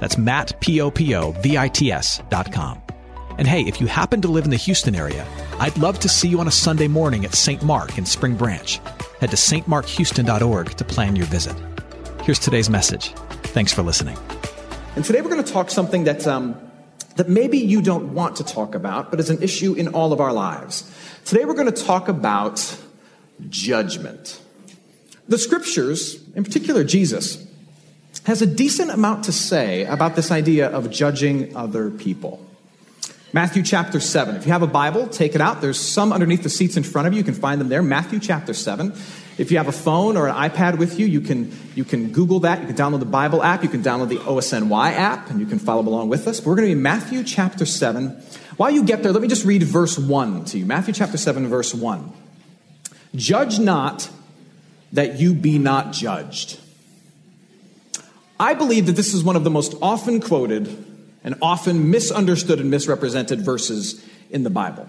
That's Matt, P-O-P-O-V-I-T-S dot com. And hey, if you happen to live in the Houston area, I'd love to see you on a Sunday morning at St. Mark in Spring Branch. Head to stmarkhouston.org to plan your visit. Here's today's message. Thanks for listening. And today we're going to talk something that, um, that maybe you don't want to talk about, but is an issue in all of our lives. Today we're going to talk about judgment. The scriptures, in particular Jesus, has a decent amount to say about this idea of judging other people. Matthew chapter 7. If you have a Bible, take it out. There's some underneath the seats in front of you. You can find them there. Matthew chapter 7. If you have a phone or an iPad with you, you can, you can Google that. You can download the Bible app. You can download the OSNY app, and you can follow along with us. But we're going to be Matthew chapter 7. While you get there, let me just read verse 1 to you. Matthew chapter 7, verse 1. Judge not that you be not judged. I believe that this is one of the most often quoted and often misunderstood and misrepresented verses in the Bible.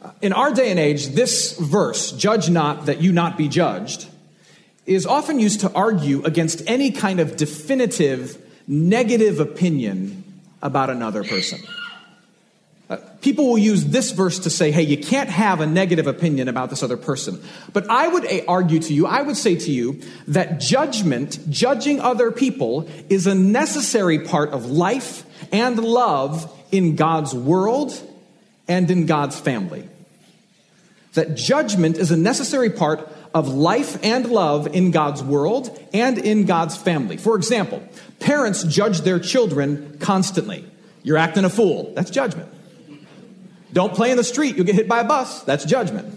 Uh, in our day and age, this verse, judge not that you not be judged, is often used to argue against any kind of definitive negative opinion about another person. Uh, people will use this verse to say, hey, you can't have a negative opinion about this other person. But I would argue to you, I would say to you, that judgment, judging other people, is a necessary part of life and love in God's world and in God's family. That judgment is a necessary part of life and love in God's world and in God's family. For example, parents judge their children constantly. You're acting a fool. That's judgment. Don't play in the street, you'll get hit by a bus. That's judgment.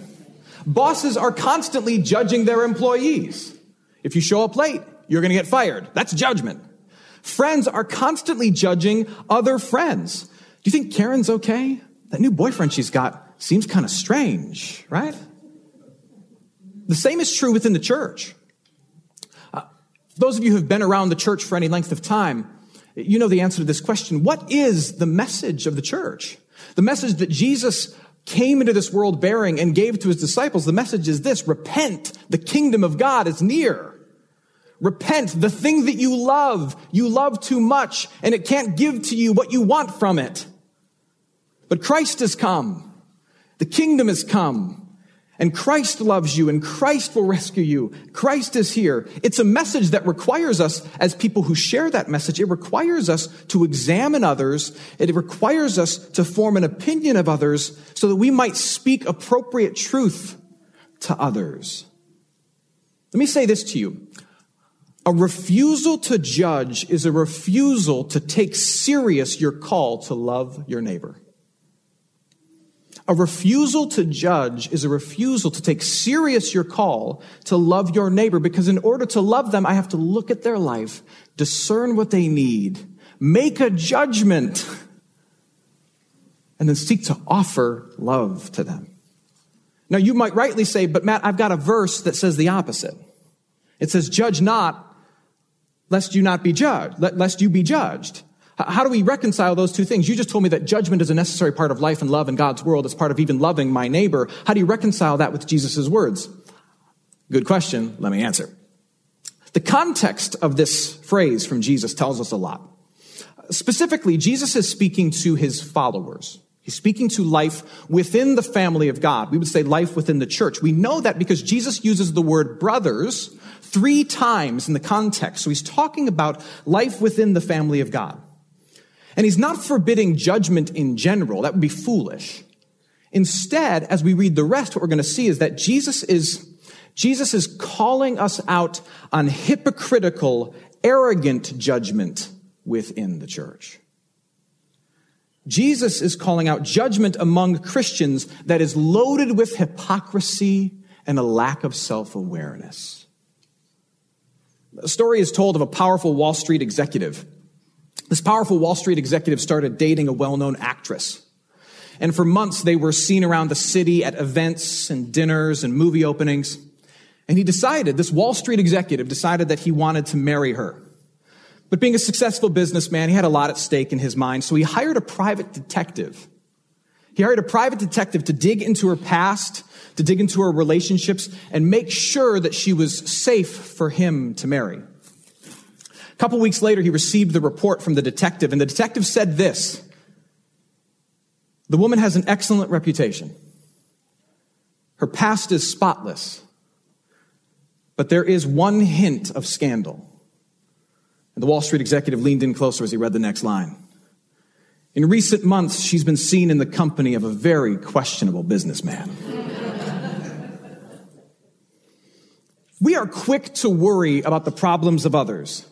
Bosses are constantly judging their employees. If you show up late, you're going to get fired. That's judgment. Friends are constantly judging other friends. Do you think Karen's okay? That new boyfriend she's got seems kind of strange, right? The same is true within the church. Uh, those of you who have been around the church for any length of time, you know the answer to this question. What is the message of the church? The message that Jesus came into this world bearing and gave to his disciples, the message is this, repent, the kingdom of God is near. Repent, the thing that you love, you love too much, and it can't give to you what you want from it. But Christ has come. The kingdom has come. And Christ loves you and Christ will rescue you. Christ is here. It's a message that requires us as people who share that message. It requires us to examine others. It requires us to form an opinion of others so that we might speak appropriate truth to others. Let me say this to you. A refusal to judge is a refusal to take serious your call to love your neighbor. A refusal to judge is a refusal to take serious your call to love your neighbor because in order to love them, I have to look at their life, discern what they need, make a judgment, and then seek to offer love to them. Now you might rightly say, but Matt, I've got a verse that says the opposite. It says, judge not, lest you not be judged, lest you be judged. How do we reconcile those two things? You just told me that judgment is a necessary part of life and love in God's world. It's part of even loving my neighbor. How do you reconcile that with Jesus' words? Good question. Let me answer. The context of this phrase from Jesus tells us a lot. Specifically, Jesus is speaking to his followers. He's speaking to life within the family of God. We would say life within the church. We know that because Jesus uses the word brothers three times in the context. So he's talking about life within the family of God. And he's not forbidding judgment in general. That would be foolish. Instead, as we read the rest, what we're going to see is that Jesus is, Jesus is calling us out on hypocritical, arrogant judgment within the church. Jesus is calling out judgment among Christians that is loaded with hypocrisy and a lack of self-awareness. A story is told of a powerful Wall Street executive This powerful Wall Street executive started dating a well known actress. And for months, they were seen around the city at events and dinners and movie openings. And he decided, this Wall Street executive decided that he wanted to marry her. But being a successful businessman, he had a lot at stake in his mind, so he hired a private detective. He hired a private detective to dig into her past, to dig into her relationships, and make sure that she was safe for him to marry. Couple weeks later, he received the report from the detective, and the detective said this The woman has an excellent reputation. Her past is spotless, but there is one hint of scandal. And the Wall Street executive leaned in closer as he read the next line. In recent months, she's been seen in the company of a very questionable businessman. we are quick to worry about the problems of others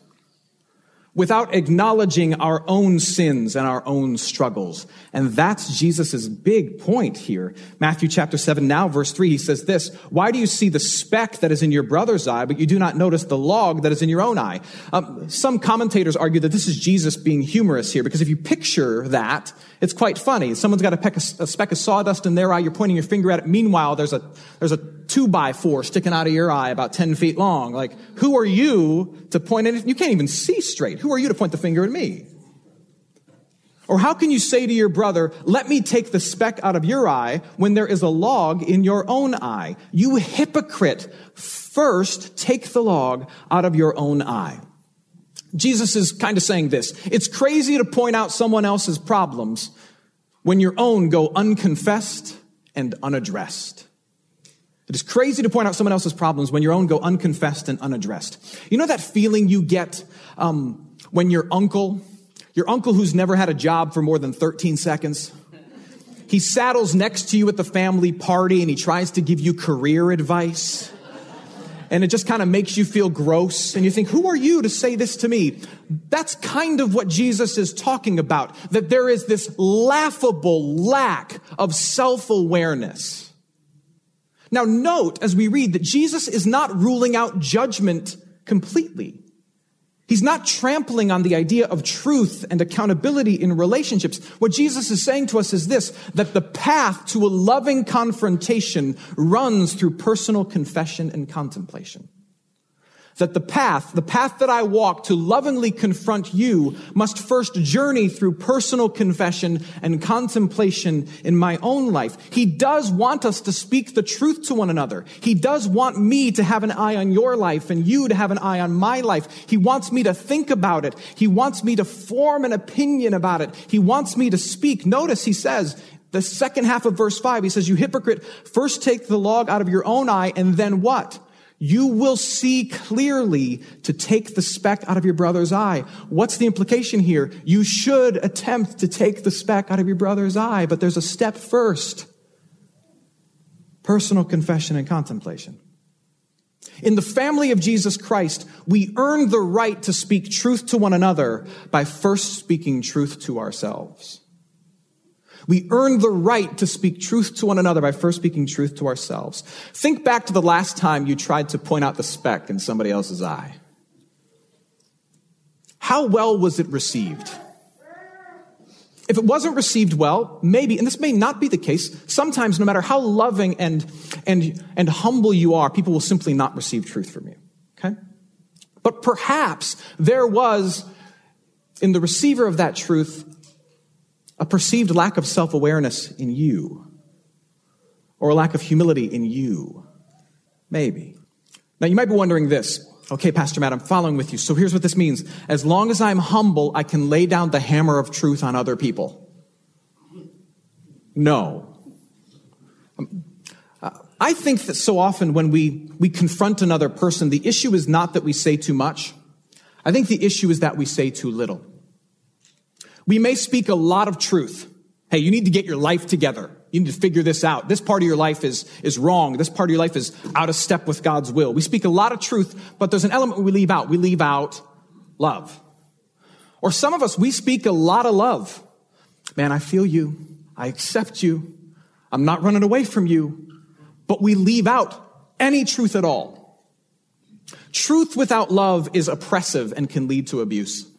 without acknowledging our own sins and our own struggles. And that's Jesus' big point here. Matthew chapter 7, now verse 3, he says this, Why do you see the speck that is in your brother's eye, but you do not notice the log that is in your own eye? Um, some commentators argue that this is Jesus being humorous here, because if you picture that, it's quite funny. Someone's got a, a speck of sawdust in their eye, you're pointing your finger at it. Meanwhile, there's a, there's a two by four sticking out of your eye about 10 feet long. Like, who are you to point at? You can't even see straight. Who are you to point the finger at me? Or how can you say to your brother, let me take the speck out of your eye when there is a log in your own eye? You hypocrite. First, take the log out of your own eye. Jesus is kind of saying this. It's crazy to point out someone else's problems when your own go unconfessed and unaddressed. It is crazy to point out someone else's problems when your own go unconfessed and unaddressed. You know that feeling you get um, when your uncle, your uncle who's never had a job for more than 13 seconds, he saddles next to you at the family party and he tries to give you career advice. And it just kind of makes you feel gross. And you think, who are you to say this to me? That's kind of what Jesus is talking about. That there is this laughable lack of self awareness now, note as we read that Jesus is not ruling out judgment completely. He's not trampling on the idea of truth and accountability in relationships. What Jesus is saying to us is this, that the path to a loving confrontation runs through personal confession and contemplation that the path, the path that I walk to lovingly confront you must first journey through personal confession and contemplation in my own life. He does want us to speak the truth to one another. He does want me to have an eye on your life and you to have an eye on my life. He wants me to think about it. He wants me to form an opinion about it. He wants me to speak. Notice he says, the second half of verse five, he says, you hypocrite, first take the log out of your own eye and then what? You will see clearly to take the speck out of your brother's eye. What's the implication here? You should attempt to take the speck out of your brother's eye, but there's a step first. Personal confession and contemplation. In the family of Jesus Christ, we earn the right to speak truth to one another by first speaking truth to ourselves. We earn the right to speak truth to one another by first speaking truth to ourselves. Think back to the last time you tried to point out the speck in somebody else's eye. How well was it received? If it wasn't received well, maybe, and this may not be the case, sometimes no matter how loving and, and, and humble you are, people will simply not receive truth from you. Okay? But perhaps there was, in the receiver of that truth, a perceived lack of self awareness in you, or a lack of humility in you. Maybe. Now, you might be wondering this. Okay, Pastor Matt, I'm following with you. So here's what this means. As long as I'm humble, I can lay down the hammer of truth on other people. No. Um, I think that so often when we, we confront another person, the issue is not that we say too much. I think the issue is that we say too little. We may speak a lot of truth. Hey, you need to get your life together. You need to figure this out. This part of your life is, is wrong. This part of your life is out of step with God's will. We speak a lot of truth, but there's an element we leave out. We leave out love. Or some of us, we speak a lot of love. Man, I feel you. I accept you. I'm not running away from you. But we leave out any truth at all. Truth without love is oppressive and can lead to abuse.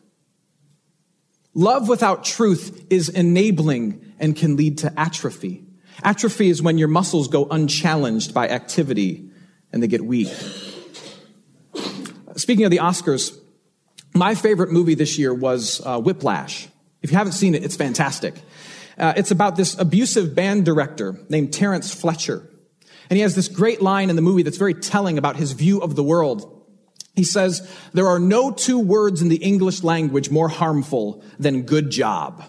Love without truth is enabling and can lead to atrophy. Atrophy is when your muscles go unchallenged by activity and they get weak. Speaking of the Oscars, my favorite movie this year was uh, Whiplash. If you haven't seen it, it's fantastic. Uh, it's about this abusive band director named Terrence Fletcher. And he has this great line in the movie that's very telling about his view of the world. He says, There are no two words in the English language more harmful than good job.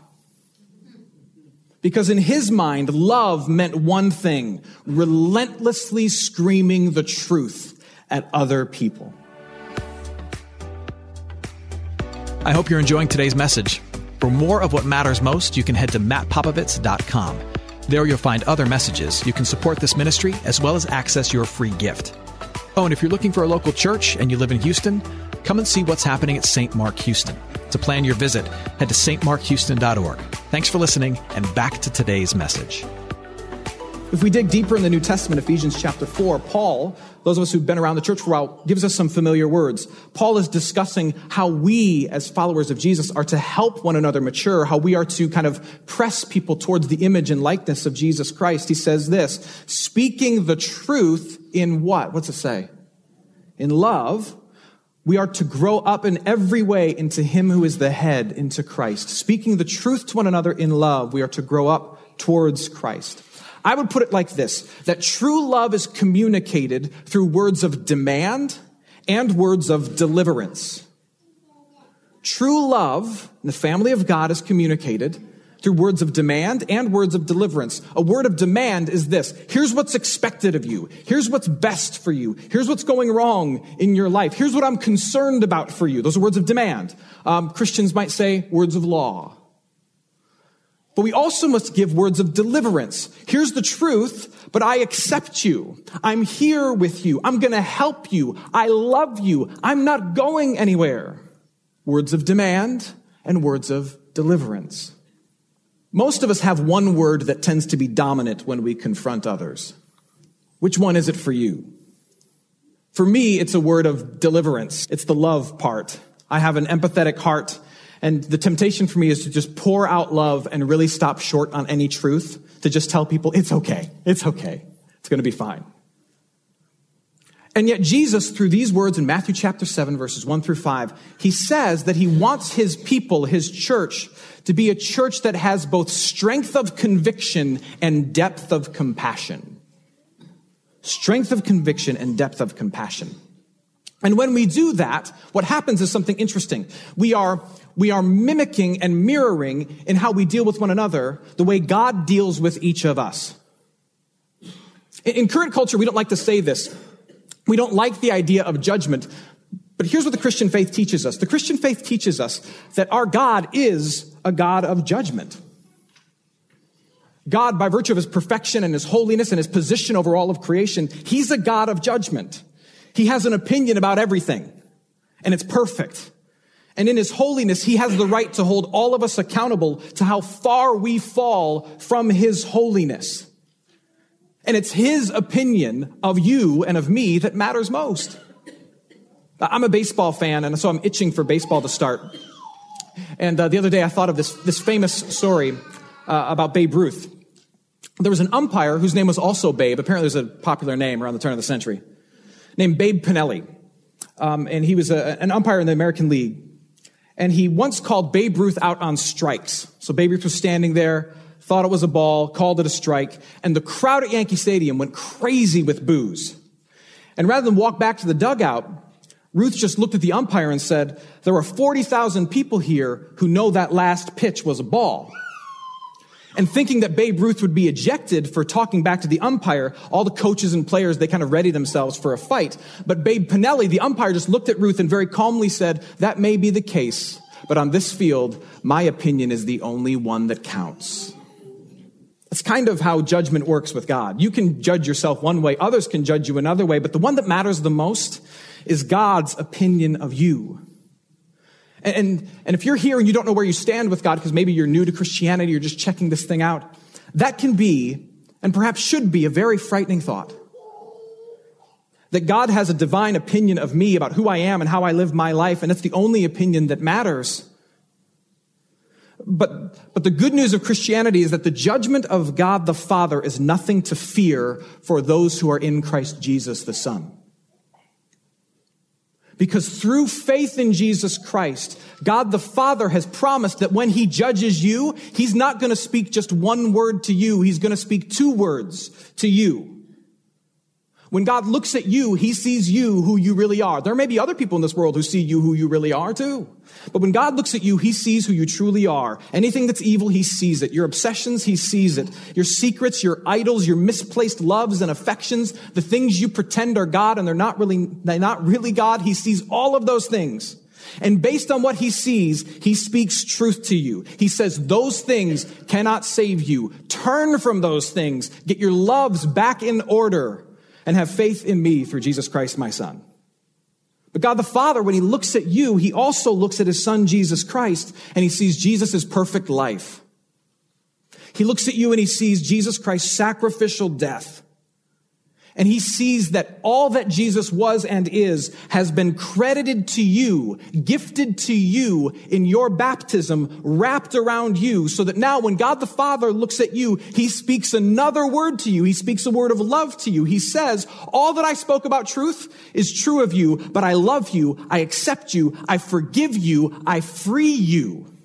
Because in his mind, love meant one thing relentlessly screaming the truth at other people. I hope you're enjoying today's message. For more of what matters most, you can head to mattpopovits.com. There you'll find other messages. You can support this ministry as well as access your free gift. Oh, and if you're looking for a local church and you live in Houston, come and see what's happening at St. Mark Houston. To plan your visit, head to stmarkhouston.org. Thanks for listening, and back to today's message. If we dig deeper in the New Testament, Ephesians chapter 4, Paul, those of us who've been around the church for a while, gives us some familiar words. Paul is discussing how we, as followers of Jesus, are to help one another mature, how we are to kind of press people towards the image and likeness of Jesus Christ. He says this, speaking the truth in what? What's it say? In love, we are to grow up in every way into Him who is the head, into Christ. Speaking the truth to one another in love, we are to grow up towards Christ. I would put it like this, that true love is communicated through words of demand and words of deliverance. True love in the family of God is communicated through words of demand and words of deliverance. A word of demand is this. Here's what's expected of you. Here's what's best for you. Here's what's going wrong in your life. Here's what I'm concerned about for you. Those are words of demand. Um, Christians might say words of law. But we also must give words of deliverance. Here's the truth, but I accept you. I'm here with you. I'm going to help you. I love you. I'm not going anywhere. Words of demand and words of deliverance. Most of us have one word that tends to be dominant when we confront others. Which one is it for you? For me, it's a word of deliverance. It's the love part. I have an empathetic heart, and the temptation for me is to just pour out love and really stop short on any truth, to just tell people, it's okay. It's okay. It's going to be fine. And yet, Jesus, through these words in Matthew chapter 7, verses 1 through 5, he says that he wants his people, his church, to be a church that has both strength of conviction and depth of compassion. Strength of conviction and depth of compassion. And when we do that, what happens is something interesting. We are, we are mimicking and mirroring in how we deal with one another the way God deals with each of us. In current culture, we don't like to say this. We don't like the idea of judgment. But here's what the Christian faith teaches us. The Christian faith teaches us that our God is a God of judgment. God, by virtue of his perfection and his holiness and his position over all of creation, he's a God of judgment. He has an opinion about everything, and it's perfect. And in his holiness, he has the right to hold all of us accountable to how far we fall from his holiness. And it's his opinion of you and of me that matters most. I'm a baseball fan, and so I'm itching for baseball to start. And uh, the other day, I thought of this, this famous story uh, about Babe Ruth. There was an umpire whose name was also Babe. Apparently, there's a popular name around the turn of the century, named Babe Pinelli. Um, and he was a, an umpire in the American League. And he once called Babe Ruth out on strikes. So Babe Ruth was standing there, thought it was a ball, called it a strike, and the crowd at Yankee Stadium went crazy with boos. And rather than walk back to the dugout, Ruth just looked at the umpire and said, There are 40,000 people here who know that last pitch was a ball. And thinking that Babe Ruth would be ejected for talking back to the umpire, all the coaches and players, they kind of ready themselves for a fight. But Babe Pinelli, the umpire, just looked at Ruth and very calmly said, That may be the case, but on this field, my opinion is the only one that counts. That's kind of how judgment works with God. You can judge yourself one way, others can judge you another way, but the one that matters the most is God's opinion of you. And, and, if you're here and you don't know where you stand with God because maybe you're new to Christianity, you're just checking this thing out, that can be, and perhaps should be, a very frightening thought. That God has a divine opinion of me about who I am and how I live my life, and it's the only opinion that matters. but, but the good news of Christianity is that the judgment of God the Father is nothing to fear for those who are in Christ Jesus the Son. Because through faith in Jesus Christ, God the Father has promised that when He judges you, He's not going to speak just one word to you. He's going to speak two words to you. When God looks at you, He sees you who you really are. There may be other people in this world who see you who you really are too. But when God looks at you, He sees who you truly are. Anything that's evil, He sees it. Your obsessions, He sees it. Your secrets, your idols, your misplaced loves and affections, the things you pretend are God and they're not really, they're not really God. He sees all of those things. And based on what he sees, he speaks truth to you. He says those things cannot save you. Turn from those things. Get your loves back in order and have faith in me through Jesus Christ, my son. But God the Father, when he looks at you, he also looks at his son, Jesus Christ, and he sees Jesus' perfect life. He looks at you and he sees Jesus Christ's sacrificial death and he sees that all that Jesus was and is has been credited to you, gifted to you in your baptism, wrapped around you, so that now when God the Father looks at you, he speaks another word to you. He speaks a word of love to you. He says, all that I spoke about truth is true of you, but I love you, I accept you, I forgive you, I free you.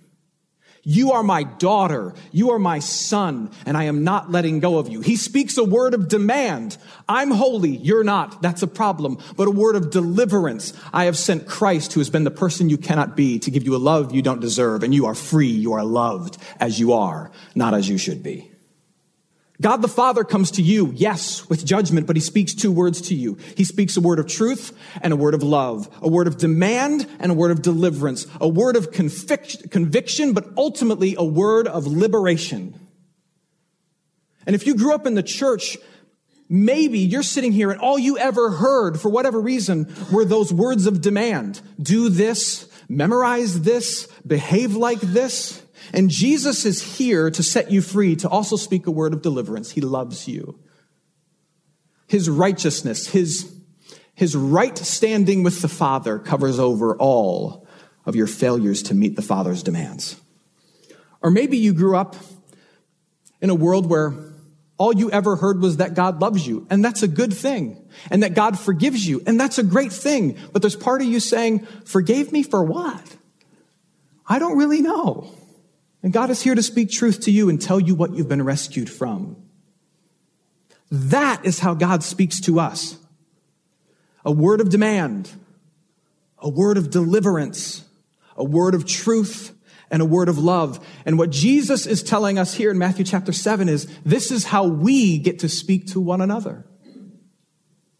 You are my daughter. You are my son, and I am not letting go of you. He speaks a word of demand. I'm holy. You're not. That's a problem. But a word of deliverance. I have sent Christ, who has been the person you cannot be, to give you a love you don't deserve, and you are free. You are loved as you are, not as you should be. God the Father comes to you, yes, with judgment, but he speaks two words to you. He speaks a word of truth and a word of love, a word of demand and a word of deliverance, a word of conviction, but ultimately a word of liberation. And if you grew up in the church, maybe you're sitting here and all you ever heard, for whatever reason, were those words of demand. Do this, memorize this, behave like this. And Jesus is here to set you free, to also speak a word of deliverance. He loves you. His righteousness, his, his right standing with the Father covers over all of your failures to meet the Father's demands. Or maybe you grew up in a world where all you ever heard was that God loves you, and that's a good thing, and that God forgives you, and that's a great thing. But there's part of you saying, Forgave me for what? I don't really know. And God is here to speak truth to you and tell you what you've been rescued from. That is how God speaks to us. A word of demand, a word of deliverance, a word of truth, and a word of love. And what Jesus is telling us here in Matthew chapter 7 is this is how we get to speak to one another.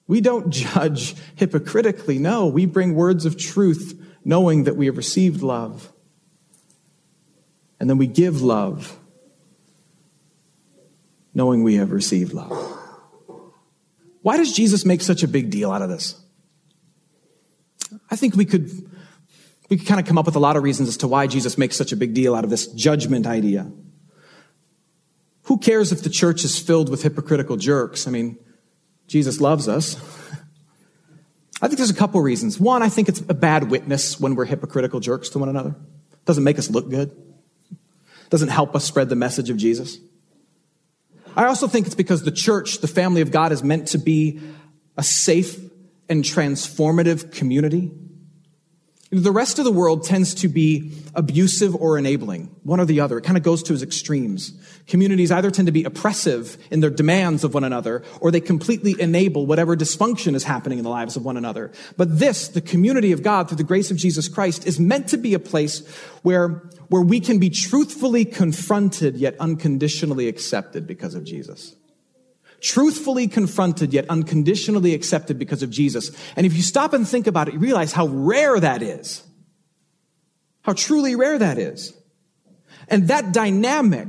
We don't judge hypocritically. No, we bring words of truth knowing that we have received love. And then we give love, knowing we have received love. Why does Jesus make such a big deal out of this? I think we could, we could kind of come up with a lot of reasons as to why Jesus makes such a big deal out of this judgment idea. Who cares if the church is filled with hypocritical jerks? I mean, Jesus loves us. I think there's a couple reasons. One, I think it's a bad witness when we're hypocritical jerks to one another. It doesn't make us look good doesn't help us spread the message of Jesus. I also think it's because the church, the family of God, is meant to be a safe and transformative community. The rest of the world tends to be abusive or enabling, one or the other. It kind of goes to its extremes. Communities either tend to be oppressive in their demands of one another, or they completely enable whatever dysfunction is happening in the lives of one another. But this, the community of God through the grace of Jesus Christ, is meant to be a place where where we can be truthfully confronted yet unconditionally accepted because of Jesus. Truthfully confronted yet unconditionally accepted because of Jesus. And if you stop and think about it, you realize how rare that is. How truly rare that is. And that dynamic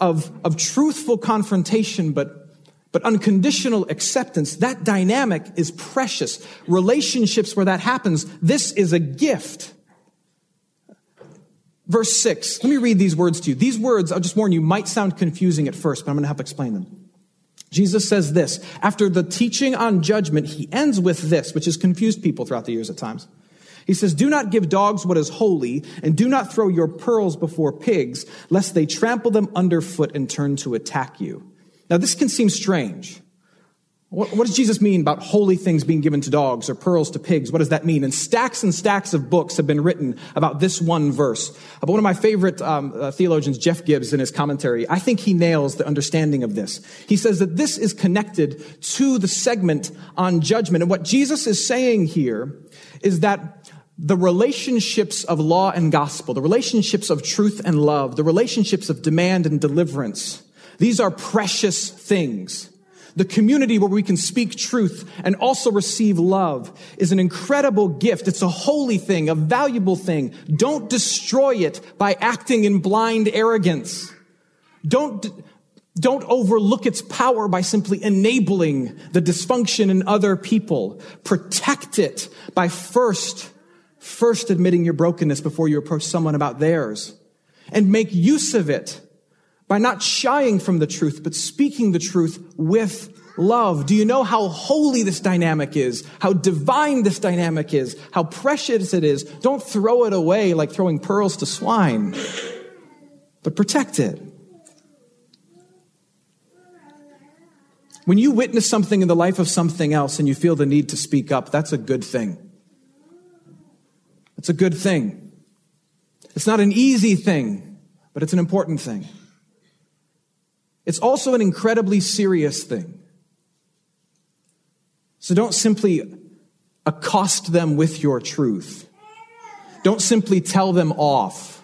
of, of truthful confrontation, but, but unconditional acceptance, that dynamic is precious. Relationships where that happens, this is a gift. Verse 6. Let me read these words to you. These words, I'll just warn you, might sound confusing at first, but I'm going to to explain them. Jesus says this. After the teaching on judgment, he ends with this, which has confused people throughout the years at times. He says, Do not give dogs what is holy, and do not throw your pearls before pigs, lest they trample them underfoot and turn to attack you. Now, this can seem strange. What, what, does Jesus mean about holy things being given to dogs or pearls to pigs? What does that mean? And stacks and stacks of books have been written about this one verse. But one of my favorite um, uh, theologians, Jeff Gibbs, in his commentary, I think he nails the understanding of this. He says that this is connected to the segment on judgment. And what Jesus is saying here is that the relationships of law and gospel, the relationships of truth and love, the relationships of demand and deliverance, these are precious things. The community where we can speak truth and also receive love is an incredible gift. It's a holy thing, a valuable thing. Don't destroy it by acting in blind arrogance. Don't, don't overlook its power by simply enabling the dysfunction in other people. Protect it by first, first admitting your brokenness before you approach someone about theirs. And make use of it by not shying from the truth, but speaking the truth with love. Do you know how holy this dynamic is? How divine this dynamic is? How precious it is? Don't throw it away like throwing pearls to swine, but protect it. When you witness something in the life of something else and you feel the need to speak up, that's a good thing. It's a good thing. It's not an easy thing, but it's an important thing. It's also an incredibly serious thing. So don't simply accost them with your truth. Don't simply tell them off.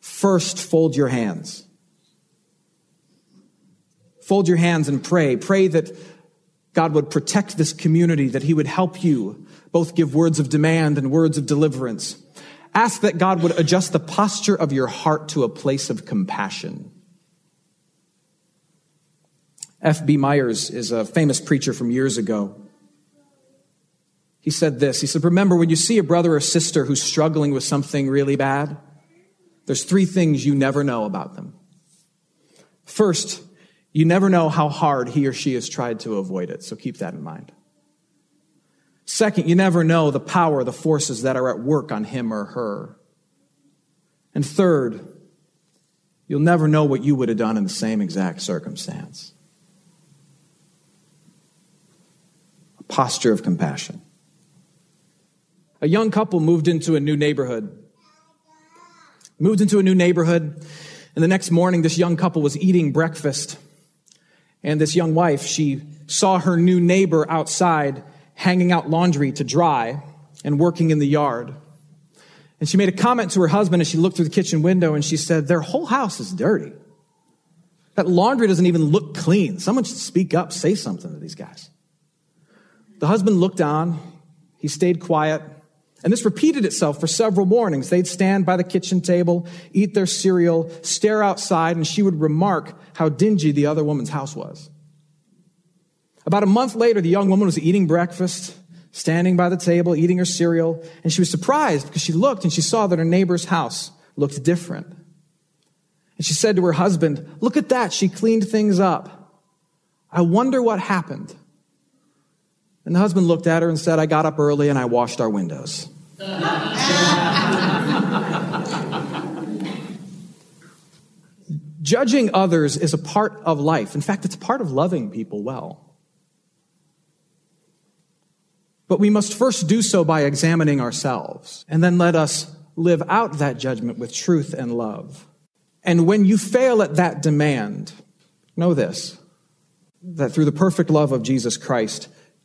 First, fold your hands. Fold your hands and pray. Pray that God would protect this community, that He would help you both give words of demand and words of deliverance. Ask that God would adjust the posture of your heart to a place of compassion. F.B. Myers is a famous preacher from years ago. He said this He said, Remember, when you see a brother or sister who's struggling with something really bad, there's three things you never know about them. First, you never know how hard he or she has tried to avoid it, so keep that in mind. Second, you never know the power, the forces that are at work on him or her. And third, you'll never know what you would have done in the same exact circumstance. Posture of compassion. A young couple moved into a new neighborhood. Moved into a new neighborhood, and the next morning, this young couple was eating breakfast. And this young wife, she saw her new neighbor outside hanging out laundry to dry and working in the yard. And she made a comment to her husband as she looked through the kitchen window and she said, Their whole house is dirty. That laundry doesn't even look clean. Someone should speak up, say something to these guys. The husband looked on, he stayed quiet, and this repeated itself for several mornings. They'd stand by the kitchen table, eat their cereal, stare outside, and she would remark how dingy the other woman's house was. About a month later, the young woman was eating breakfast, standing by the table, eating her cereal, and she was surprised because she looked and she saw that her neighbor's house looked different. And she said to her husband, Look at that, she cleaned things up. I wonder what happened. And the husband looked at her and said, I got up early and I washed our windows. Judging others is a part of life. In fact, it's a part of loving people well. But we must first do so by examining ourselves, and then let us live out that judgment with truth and love. And when you fail at that demand, know this that through the perfect love of Jesus Christ,